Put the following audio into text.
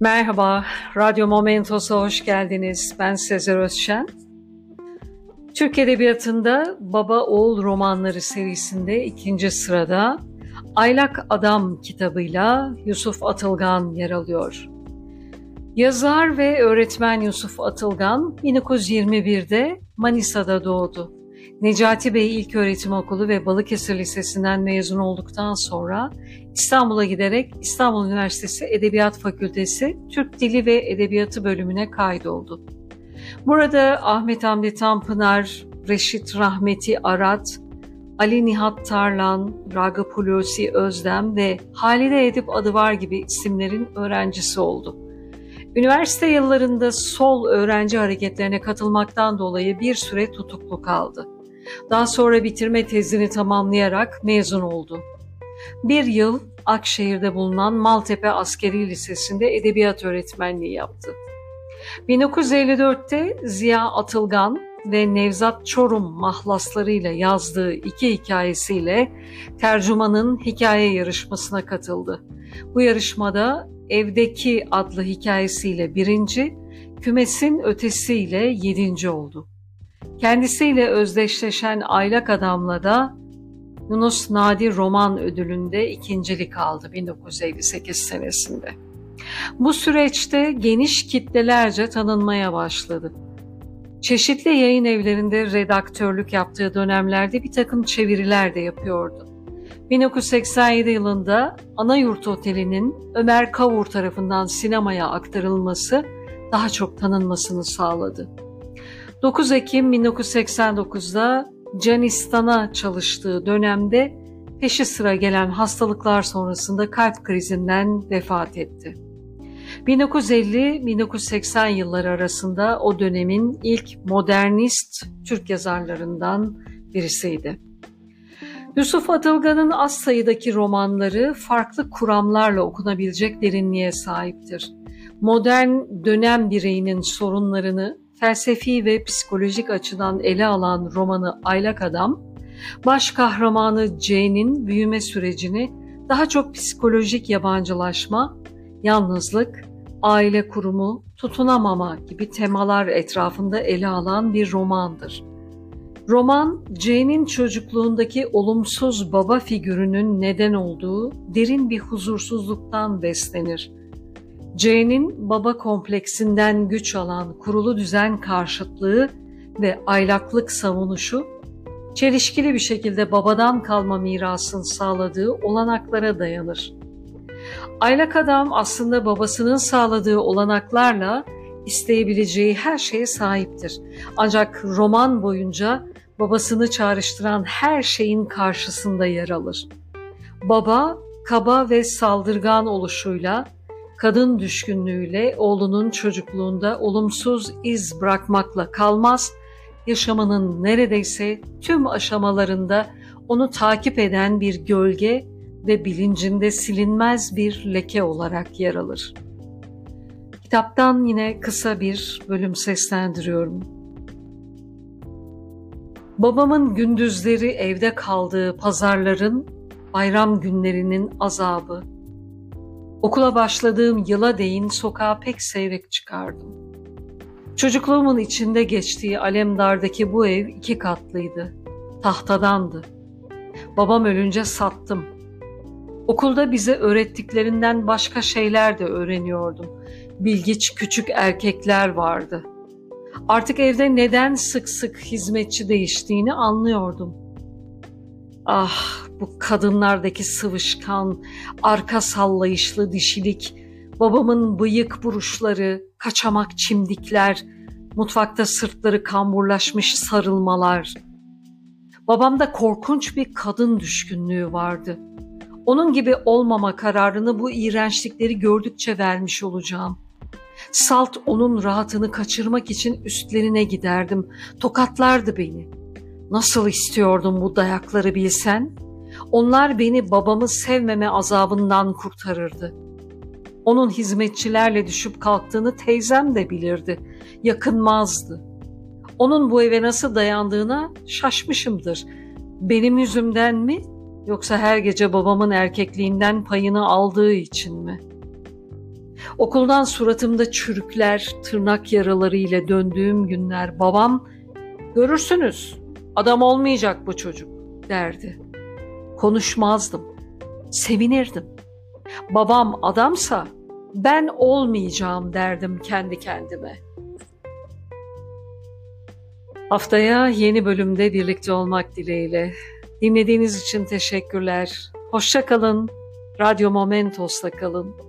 Merhaba, Radyo Momentos'a hoş geldiniz. Ben Sezer Özşen. Türk Edebiyatı'nda Baba Oğul romanları serisinde ikinci sırada Aylak Adam kitabıyla Yusuf Atılgan yer alıyor. Yazar ve öğretmen Yusuf Atılgan 1921'de Manisa'da doğdu. Necati Bey İlköğretim Okulu ve Balıkesir Lisesi'nden mezun olduktan sonra İstanbul'a giderek İstanbul Üniversitesi Edebiyat Fakültesi Türk Dili ve Edebiyatı bölümüne kaydoldu. Burada Ahmet Hamdi Tanpınar, Reşit Rahmeti Arat, Ali Nihat Tarlan, Ragıp Hulusi Özdem ve Halide Edip Adıvar gibi isimlerin öğrencisi oldu. Üniversite yıllarında sol öğrenci hareketlerine katılmaktan dolayı bir süre tutuklu kaldı. Daha sonra bitirme tezini tamamlayarak mezun oldu. Bir yıl Akşehir'de bulunan Maltepe Askeri Lisesi'nde edebiyat öğretmenliği yaptı. 1954'te Ziya Atılgan ve Nevzat Çorum mahlaslarıyla yazdığı iki hikayesiyle tercümanın hikaye yarışmasına katıldı. Bu yarışmada Evdeki adlı hikayesiyle birinci, Kümesin ötesiyle yedinci oldu. Kendisiyle özdeşleşen Aylak Adam'la da Yunus Nadi Roman Ödülü'nde ikincilik aldı 1958 senesinde. Bu süreçte geniş kitlelerce tanınmaya başladı. Çeşitli yayın evlerinde redaktörlük yaptığı dönemlerde bir takım çeviriler de yapıyordu. 1987 yılında Anayurt Oteli'nin Ömer Kavur tarafından sinemaya aktarılması daha çok tanınmasını sağladı. 9 Ekim 1989'da Canistan'a çalıştığı dönemde peşi sıra gelen hastalıklar sonrasında kalp krizinden vefat etti. 1950-1980 yılları arasında o dönemin ilk modernist Türk yazarlarından birisiydi. Yusuf Atılgan'ın az sayıdaki romanları farklı kuramlarla okunabilecek derinliğe sahiptir. Modern dönem bireyinin sorunlarını felsefi ve psikolojik açıdan ele alan romanı Aylak Adam, baş kahramanı Jane'in büyüme sürecini daha çok psikolojik yabancılaşma, yalnızlık, aile kurumu, tutunamama gibi temalar etrafında ele alan bir romandır. Roman, Jane'in çocukluğundaki olumsuz baba figürünün neden olduğu derin bir huzursuzluktan beslenir. Jane'in baba kompleksinden güç alan kurulu düzen karşıtlığı ve aylaklık savunuşu, çelişkili bir şekilde babadan kalma mirasın sağladığı olanaklara dayanır. Aylak adam aslında babasının sağladığı olanaklarla isteyebileceği her şeye sahiptir. Ancak roman boyunca babasını çağrıştıran her şeyin karşısında yer alır. Baba, kaba ve saldırgan oluşuyla, kadın düşkünlüğüyle oğlunun çocukluğunda olumsuz iz bırakmakla kalmaz, yaşamının neredeyse tüm aşamalarında onu takip eden bir gölge ve bilincinde silinmez bir leke olarak yer alır. Kitaptan yine kısa bir bölüm seslendiriyorum. Babamın gündüzleri evde kaldığı pazarların, bayram günlerinin azabı. Okula başladığım yıla değin sokağa pek seyrek çıkardım. Çocukluğumun içinde geçtiği Alemdar'daki bu ev iki katlıydı. Tahtadandı. Babam ölünce sattım. Okulda bize öğrettiklerinden başka şeyler de öğreniyordum. Bilgiç küçük erkekler vardı.'' Artık evde neden sık sık hizmetçi değiştiğini anlıyordum. Ah bu kadınlardaki sıvışkan, arka sallayışlı dişilik, babamın bıyık buruşları, kaçamak çimdikler, mutfakta sırtları kamburlaşmış sarılmalar. Babamda korkunç bir kadın düşkünlüğü vardı. Onun gibi olmama kararını bu iğrençlikleri gördükçe vermiş olacağım.'' Salt onun rahatını kaçırmak için üstlerine giderdim. Tokatlardı beni. Nasıl istiyordum bu dayakları bilsen? Onlar beni babamı sevmeme azabından kurtarırdı. Onun hizmetçilerle düşüp kalktığını teyzem de bilirdi. Yakınmazdı. Onun bu eve nasıl dayandığına şaşmışımdır. Benim yüzümden mi yoksa her gece babamın erkekliğinden payını aldığı için mi?'' Okuldan suratımda çürükler, tırnak yaraları ile döndüğüm günler babam görürsünüz adam olmayacak bu çocuk derdi. Konuşmazdım. Sevinirdim. Babam adamsa ben olmayacağım derdim kendi kendime. Haftaya yeni bölümde birlikte olmak dileğiyle. Dinlediğiniz için teşekkürler. Hoşça kalın. Radyo Momentos'ta kalın.